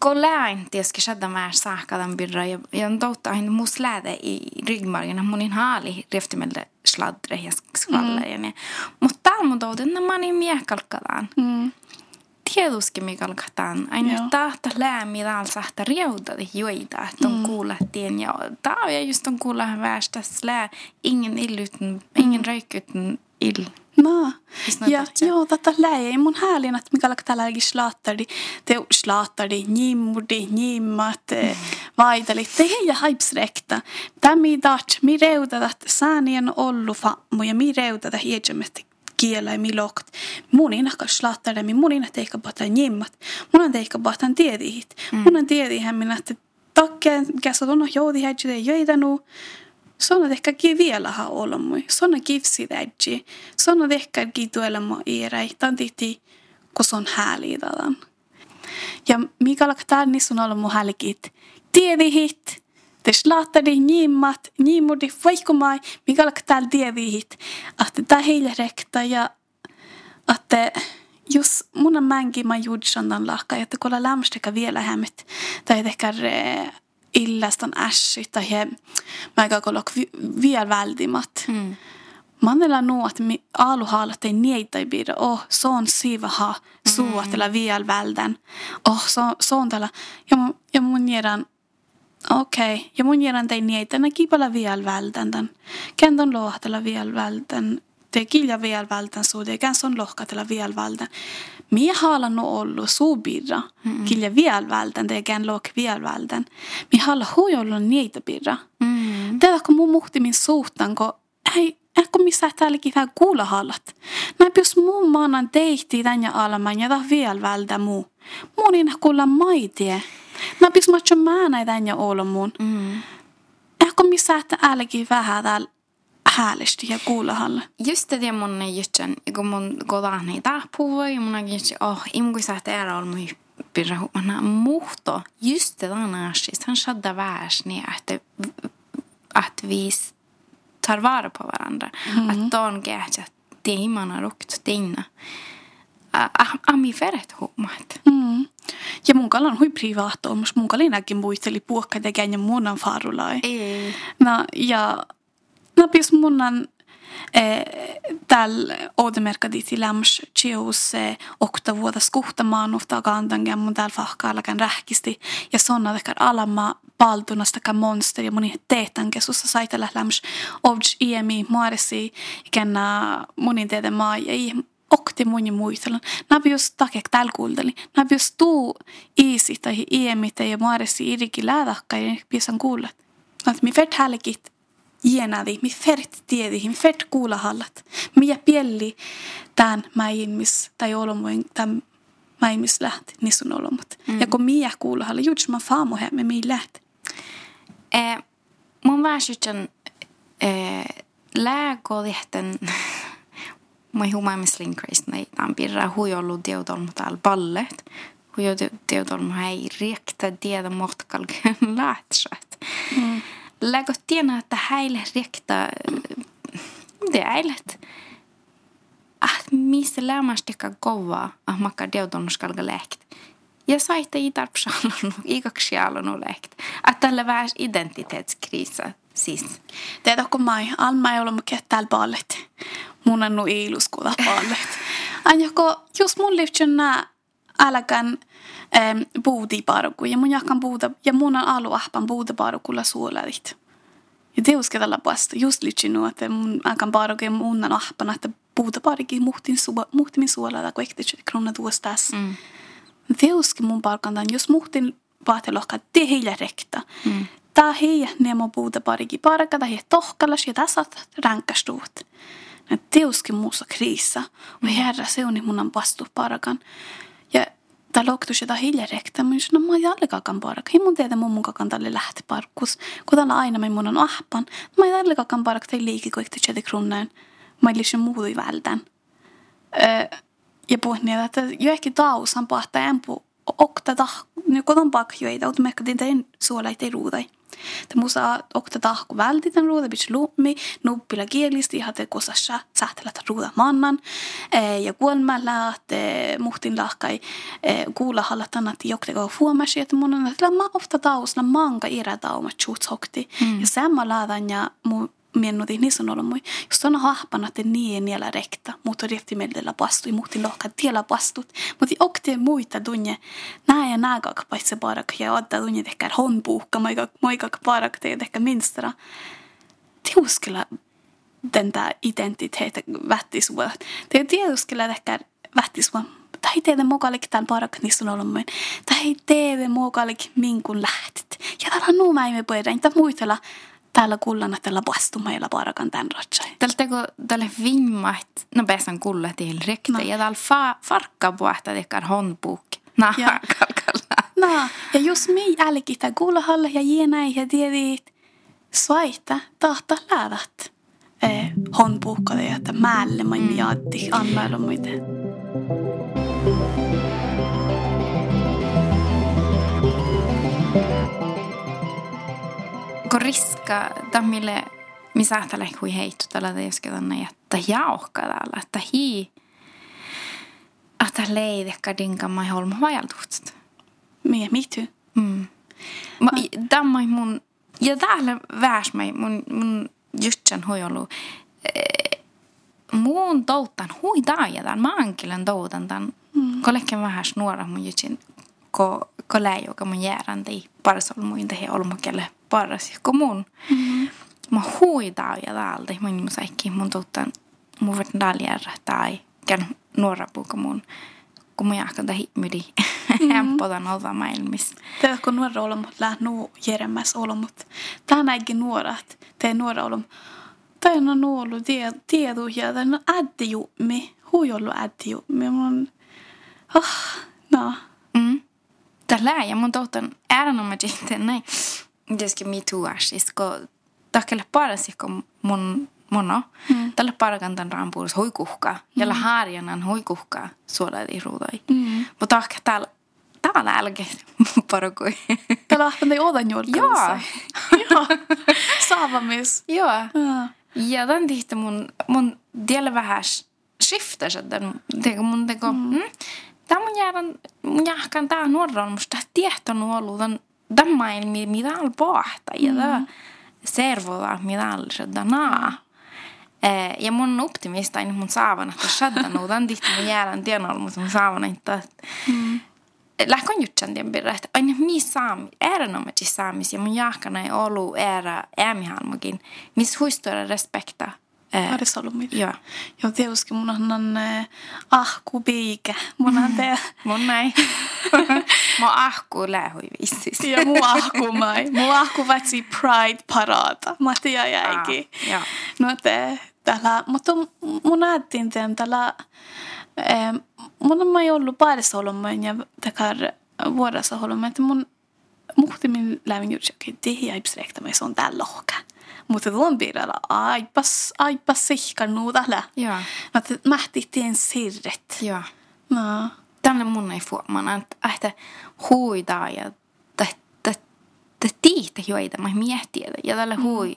kun läin tietysti shadda mä saakadan birra ja ja on totta aina mus läde i ryggmargen munin haali riftimelle sladre ja skvalle mm. Mutta täällä mun touten, että mä niin miekalkkadan. Mm tietysti mikä alkataan. Aina Joo. tahta läämi täällä että riutadi joita, että on mm. kuulettiin. Ja tämä on just on kuulla västä slää. Ingen illytyn, ingen mm. röykkytyn ill. No, ja joo, tätä läi. Mun häälin, että mikä alkaa täällä slaattari. Te slaattari, nimmudi, nimmat, mm. vaitali. Te ei ja haipsrekta. Tämä mi taht, mi reutat, että säänien ollut fammu ja mi reutat, että kielä mi lokt. Mun ina ka slattare mi mun ina teikka bata njimmat. Mun on teikka bata tiedihit. Mm. Mun on tiedihän minä, että takkeen käsä tuonna joudi häjyde jöidanu. Sona tehkä ki vielä ha olomui. Sona kivsi täjji. Sona tehkä ki tuella mo iiräi. Tan tihti, kun son hääliidadan. Ja mikä alkaa täällä niissä on ollut mun hälkit. Tiedihit. Te slaatari niimmat, niimudi vaikumai, mikä alkaa täällä tievihit. Että tää heille rekta ja että jos mun on mänkin mä juudsandan lahka, että kun ollaan lämstäkä vielä hämmet, tai ehkä illastan ässi, tai he, mä eikä kollok vielä väldimat. Mm. Manella nu att mi aluhaalat ei niitä ei pidä. Oh, se on siivaha suuatella mm. vielä välden. Oh, se, se on tällä. Ja, ja mun järän Okei, okay. ja mun niin, että ne kipala vielä vältän tämän. Kenton lohtella vielä vältän. Te kilja vielä vältän suude, kän son lohkatella vielä vältän. Mie haala no ollut suubirra. Mm. Kilja vielä vältän, te kän lohk vielä vältän. Mie haala hui ollut niitä birra. Mm. Tätä kun mun muhti min suhtan, kun ei, ehkä missä täälläkin vähän kuulla hallat. Mä pyys mun maanan teihti tänne alaman ja vielä vältän muu. Munin kuulla maitie. Mä pis matcho mä näitä ja mun. Mm. Ehkä missä että älläkin vähän täällä häälesti ja kuulehalle. Just det mun ei jutsen, kun mun kotaan ei tahpuu ja mun on jutsen, oh, imu saa tehdä olla mun pirra huomana muhto. Just det on asis, han shadda väärs niin, että, att vi tar vara på varandra. Mm. Att de gärna timmar Ami feret huomaat. Mm. Ja mun kalan hui privaatto, mun kalinäkin muisteli puokka tekään ja munan farulai. Ei. No, ja no, pis munan eh, tällä oudemerkaditi lämms chius eh, okta vuodas kuhtamaan ufta kantan mun täällä fahkaallakan rähkisti ja sonna tekar alama paltunasta monster ja moni teetän kesussa saitella lämms ovj iemi muaresi ikenä monin teeten maa ja okti mun muistelan. Nabius takek tällä kuunteli. Nabius tuu iisi tai iemite ja maaresi irikin läädakka ja piesan kuullet. Att mi fert hälkit ienadi, mi fert tiedi, mi fert kuulahallat. Mi ja pielli tämän mäimis tai olomuin tämän mäimis lähti nisun olomut. Mm. Ja kun mi ja kuulahalle, juuri mä faamu hemme mi lähti. Eh, mun väsytän eh, lääkolihten Moi humaamisling kreisnei tämän pirra huijollu teutolmu täällä pallet. Huijo teutolmu ei riektä tiedä mohtakalken lähtsät. [laughs] Mm. Lägö tiedä, että häille riektä det äilet. Ah, missä lämmästikka kovaa, ah makka teutolmu skalka lehkt. Ja saitte i tarpsallanu, ikaksi allanu lehkt. Att tällä värs identitetskriisa siis. Kun mai, alma ei ollut ketään ballet. Mun on nu iluskuva ballet. Anjako, [laughs] jos mun liftsen nää älkän ähm, buudiparku. Ja mun jakan buuda, ja mun on aluahpan buudiparukulla suoladit. Ja teuske tällä puolesta just liitsin että mun akan parku ja mun on ahpana, että buudiparki muhtin, suo, muhtimin suolada, kun ehti krona tuostas. Mm. Teuske mun parkantan, jos muhtin vaatelohka, te heille rekta. Mm. Tää hei nemo buudiparki parkata, hei tohkalas ja tässä ränkästuut. Teuske muussa kriisa. Ja herra, se on mun on vastu parkan. Ja ta loktus ta hiljarekta, mun no mä jallekakan park. Hei mun teitä mun mukaan tälle lähtöparkkus. Kun tällä aina me mun on ahpan. Mä jallekakan park tei liiki kuin te krunnaan. Mä liisin muutui vältän. Öö, ja puhut niitä, että jo ehkä tausan pahtaa empu okta tah, niin kodon pakjoita, mutta mä tein suolaita ruudai. Te musa okta tahku vältitän ruuda, bitch lummi, nuppila kielisti ihan te kosassa sähtelät ruuda mannan. Ja kuolmällä, te muhtin lahkai kuulla hallatan, että jokteko huomasi, että mun on, että mä ofta tausna manka irä tauma tjuutshokti. Mm. Ja samma laadan ja mun miennuti niin sanolla mui. Jos on hahpana, että niin niellä rekta, mutta riitti meillä pastui, muutti lohka tiellä pastut. Mutta okti muita tunne, nää ja nää kak paitse parak ja ottaa tunne tehkä honpuukka, moika moika parak te tehkä minstra. Tiuskella den där identitet vättisua. Te tiuskella tehkä vättisua. Tai teille mokalik tämän parak niin sanolla mui. Tai teille mokalik minkun lähtit. Ja täällä nuumäimme pöydän, tämä muitella täällä kullana tällä vastumailla parakan tämän ratsai. Tällä teko tälle vimmat, no pääsen kulla till rekte, no. ja täällä fa, farkka puhta tekar honbuk. Nah, ja. [laughs] No, ja jos me jälkitä kullahalle ja jienäi ja tiedit, svaita tahta lävät eh, honbukkade, että määlle mä mm. jaatti annailla muuten. Tammille missä ajattele hui heittu tällä teesketanne että jauhka täällä että hi että leidekka dinkamma holma vajaltuutset. Mie mitu. Mm. Ma, Tämä mun ja täällä väsmäi mun mun justsan hui ollut eh, muun touttan hui taajataan maankilän toutan tämän mm. vähän nuora mun jutsin ko ko läijoka mun järän tei parsol muin tehi olmakelle paras kun mun. Mm-hmm. Mä huidaa ja täältä. Mä niin saikki mun tuttan mun verran daljärä tai kän nuora puuka mun kun mä jahkan tähi mydi hempotan [laughs] olta maailmissa. Tämä kun nuora olomut lää nuu järemmäs olomut. Tämä näinkin nuorat. Tämä nuora olom. Tämä on ollut tiedu ja tämä on äddijuumi. Hui ollut äddijuumi. Mun... Oh, no. Mm. Tällä ja mun tohtan ääränomajinte näin tietysti me too ashis, kun tahkelle parasi, kun mun mono. Mm. Tällä parakantan rampuus hoikuhka. Jällä mm. harjanan hoikuhka suoladi ruudai. Mm. Mutta tahke täällä täällä älke [laughs] parakoi. Täällä on ei odan julkaisussa. Joo. Saavamis. Joo. Ja tämän tihti mun, mun tiellä vähän shiftas, että teko mun teko, mm. mm, tämä mun jäädän, mun jahkan tää nuoron, musta tiehtonut ollut tämän midal pohta ja da servoda midal shadana. Eh, ja mun optimista in mun saavan, että shadana udan dihti mun jäädän tienol, mutta mun saavan, että lähkon jutsan tien birra, että aina mi saami, ääränomaisesti saamis. Ja mun jahkana ei ollut äärä äämihalmakin, missä huistoida respekta Eh, Har [laughs] det solomit? Joo. Joo, tietysti mun on eh, ahku piikä. Mun on te... mun näin. mun ahku lähui vissis. ja mun ahku mai. Mun ahku vatsi pride parata. Mattia jäikin. Ah. No te, tällä, mutta mun ajattelin tämän tällä, eh, mun on ei ollut paidessa olommoin ja takar vuodessa olommoin, että mun muhtimin lävin jutsi, okei, okay, tihi ei psrekta, se on täällä lohka mutta tuon piirellä aipas, aipas sihkan tällä. Joo. Mutta mähtittiin sirret. Joo. No. Tänne mun ei fuomana, että että huidaa ja tiihtä joita mä miettiä ja tällä mm. hui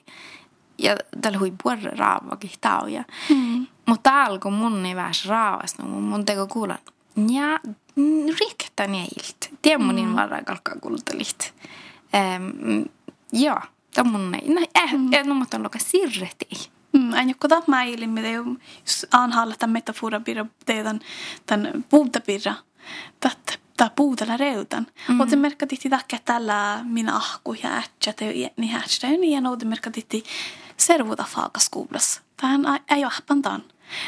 ja tällä hui puolella raavakin tau ja mm. mutta kun mun ei väs raavasta mun, mun teko kuulla ja rikta neilt tiemmonin mm. varra kalkkaa kultalit ähm, joo Tommonen, no äh, mm. ja no mutta on loka sirreti. Mm, en jokko taas mä ilmi, että jos anhalla tämän metafora pirra, teidän tämän puutapirra, tat ta puudella reutan. Mm. Ote merkka tihti takia tällä minä ahku ja ätsä te niin hätstä niin ja nouti merkka tihti servuta faakaskuulas. Tähän ei ahpantaan.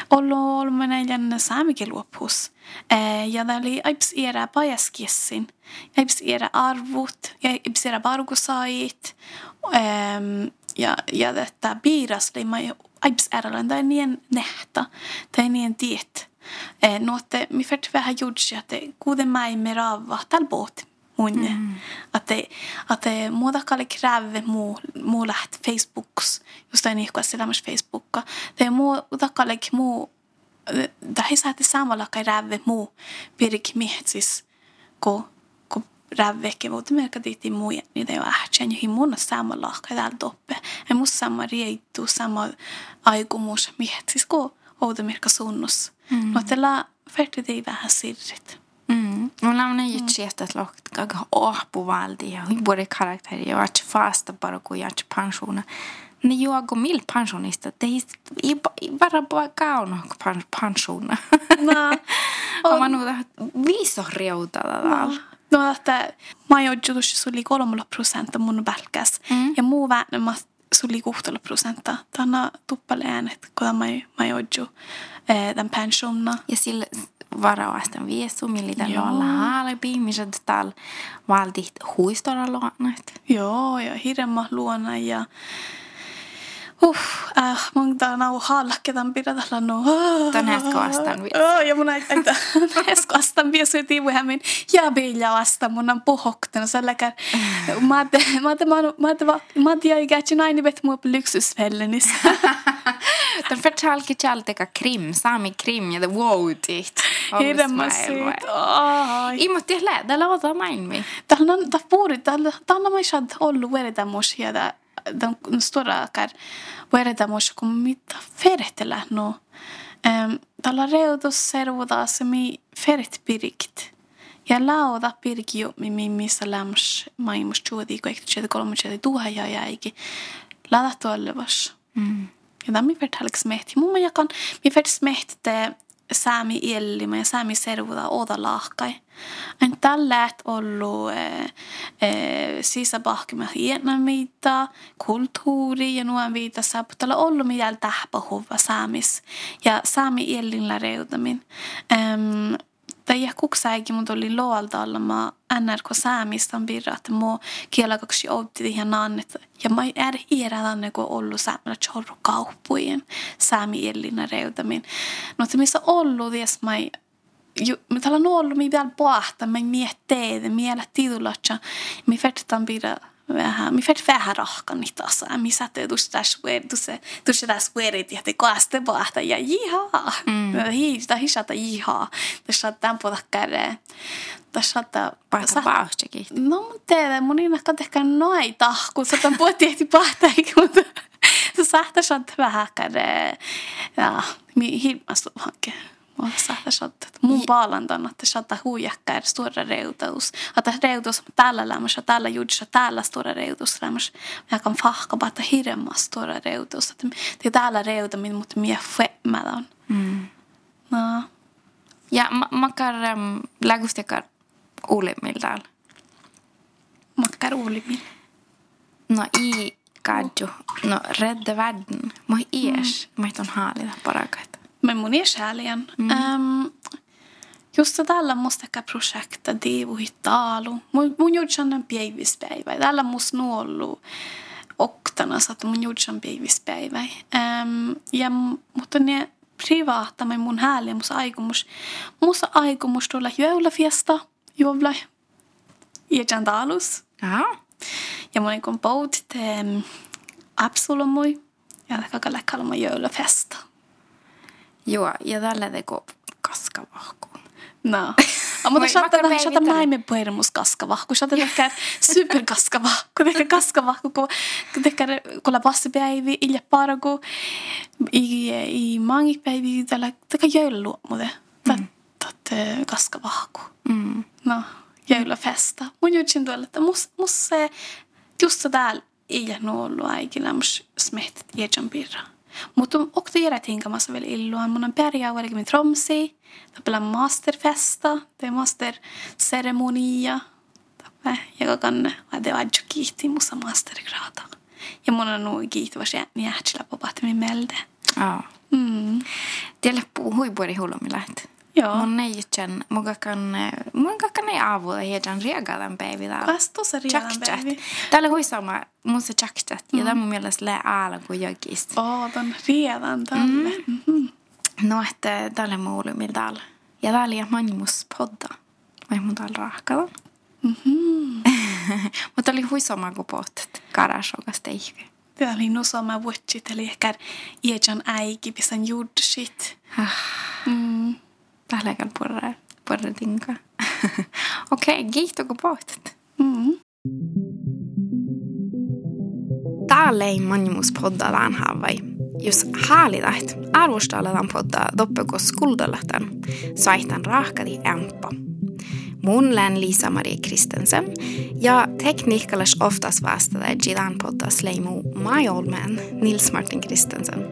Ollut meidän saamikin luopus. Ja tämä oli aips era pajaskiessin. Aips era arvut, aips era vargusaajit. Ja, ja tätä piirasliima aips era, tämä niin nähtä. Tämä niin tiet. No, että mi färt vähän jutsi, että kuuden mäi me raava tällä båt munne. Mm. Att det, att det muuta kalle kräve muu, muu läht Facebooks, just aina ihkuas elämässä Facebookka. Det muuta kalle muu, det ei saa samalla kai räve muu pirik mietsis, ko ko räveke mutta merkka tiitti muu niitä jo ähtsän ja himuna samalla kai täällä toppe. Ei muu sama riittu, sama aikumus mietsis, ko outa merkka sunnus. Mm. Mutta la färti ei vähän sirrit. Mm. Mulla on ju tjetat lohkt kaga ohpuvaldi ja huipuri karakteri ja att fasta bara kun jag pensiona. Ne juogo mil pensionista, te ei bara bara kauno pensiona. No. [laughs] Oma nuuta viiso reutada täällä. No, että mä joudus suli kolmella prosenttia mun välkäs. Mm. Ja muu väännemä suli kuhtella prosenttia. Tänä tuppale äänet, kun mä, mä joudun tämän pensiona. Ja sille varaoastan viesu, millä olla halbi, missä täällä valtit huistolla luonnat. Joo, ja hirma luona ja Uh, äh, mun tää on halketan pidä tällä no. Tän häskö astan vielä. Oh, ja mun aita [laughs] häskö astan vielä se tiivu hämin. Ja bilja asta mun on pohokten så läkar. [laughs] Mä te mä te mä te mä te jag gätchen aini vet mu på lyxusfällenis. Den krim, sami krim ja the woutit. Hirma sit. I måste jag läda låta main mi. Tällä on ta puuri, tällä tällä mä shad ollu vereda mus ja den stora kar vereda mus kun mitä ferehtellä no. Um, tällä reutus servuda se mi feret pirikt. Ja lauda pirki jo mi mi missä läms maimus juodi ko ekti chedi kolme chedi tuha ja jäiki. Lada tuollevas. Mm. Ja tämä mi fert smehti. Mun mä jakan mi fert smehti te saami ilma ja saami servuda oda lahkai. En tällä et ollut e, e, sisäpahkima hienamita, kulttuuri ja nuon viita saaputella ollut mitä tähpähuva saamis ja saami illinla reutamin. Tai kuksaikin mun tuli loalta mä NRK Säämistä birra, että mä kielä kaksi outti ihan annet. Ja mä är iärä tänne kun ollut säämillä chorro kauppujen säämi ellinä reutamin. No että missä ollut ties mä me täällä on ollut mi vielä pohta, me miettii, miellä titulatsa, me färtetään birra vähän, mi färt vähän rahkan niitä osaa. Mi satte tuossa tässä vuodet ja te kaaste bahta ja jihaa. Mm. Hi, sitä hisata jihaa. Tässä tämän puolta käydä. Tässä ottaa paikka paustakin. No mun teille, mun ei näkään ehkä noita, kun sä tämän puolta ehti bahta, mutta se saattaa saada vähän käydä. Ja mi hirmastu hankkeen. Och saattaa saada mun paalantan, että saattaa huijakkaa stora reutus. Että reutus tällä lämmössä, tällä juudissa, tällä stora reutus lämmössä. Mä kan fahka bara hirma stora reutus. Että det täällä reuta, mutta minä femmällä on. Mm. No. Ja makar um, lägustekar ulimil täällä. Makar ulimil. No i kadju. No rädda världen. Mä ies. Mm. Mä on haalilla parakat. Men mun är kärleken. Mm. Um, just tällä musta projekta Devo Hitalu. Mun, mun gjorde sen en päivispäivä. Tällä musta nuollu oktana, så että mun gjorde sen päivispäivä. Um, ja mutta ne privaata med mun härliga musta aikomus. Musta aikomus tulla joulufesta, juovla. Ja Jandalus. Ja. Ja mun kun poutit um, absolumui. Ja det kan läkka olla joulufesta. Joo, ja tällä teko kaskavahku. No. [laughs] Ja, mutta saattaa saattaa maailman puhelimus kaskavahku. Saattaa tehdä superkaskavahku. Tehdä kaskavahku, kun tehdä kolla passipäivi, ilja parku, i, i mangipäivi, tällä tehdä joululuomude. Tätä kaskavahku. Mm. No, joulufesta. Mun jutsin tuolla, että mus, mus se, just där, ei ole ollut aikilla, mus smehtit jäjän pirraa. Mutta okta järä tinkamassa vielä illuan. Mun on pärjää välillä tromsi. Tapella masterfesta. Tai masterceremonia. Tappe. Joka kanne. Vade adjo kiitti mussa mastergrada. Ja mun on nuu kiitti vasi niin ähtsillä popahti min melde. Ja. Mm. Tiedä puhui puoli hullumilat. Joo. Mun ei jutsen, muka kan, muka kan ei avulla heidän reagalan päivi täällä. Kas tuossa riidan päivi. Täällä hui sama, mun se chaktchat. Ja tämä mun mielestä lää äällä kuin jokista. Ootan riidan tälle. Mm. No, että täällä muulumilla täällä. Ja täällä ja manjimus podda. Vai mun täällä rahkalla. Mm-hmm. [laughs] Mutta oli hui sama kuin pohtet. Karashokas teihvi. Tämä oli nu sama vuotsit, eli ehkä iäjän äiki, pisan. Mm. Täällä ei purra, purra tinka. Okei, okay, kiitos kun pohtet. Mm. Täällä ei manjimus podda tämän havai. Jos häälidät, arvostaletaan podda doppeko skuldalatan, saihtan rahkadi ämpä. Mun län Lisa-Marie Kristensen ja tekniikkalais oftas vastade Gilan poddas leimu Old Man Nils Martin Kristensen.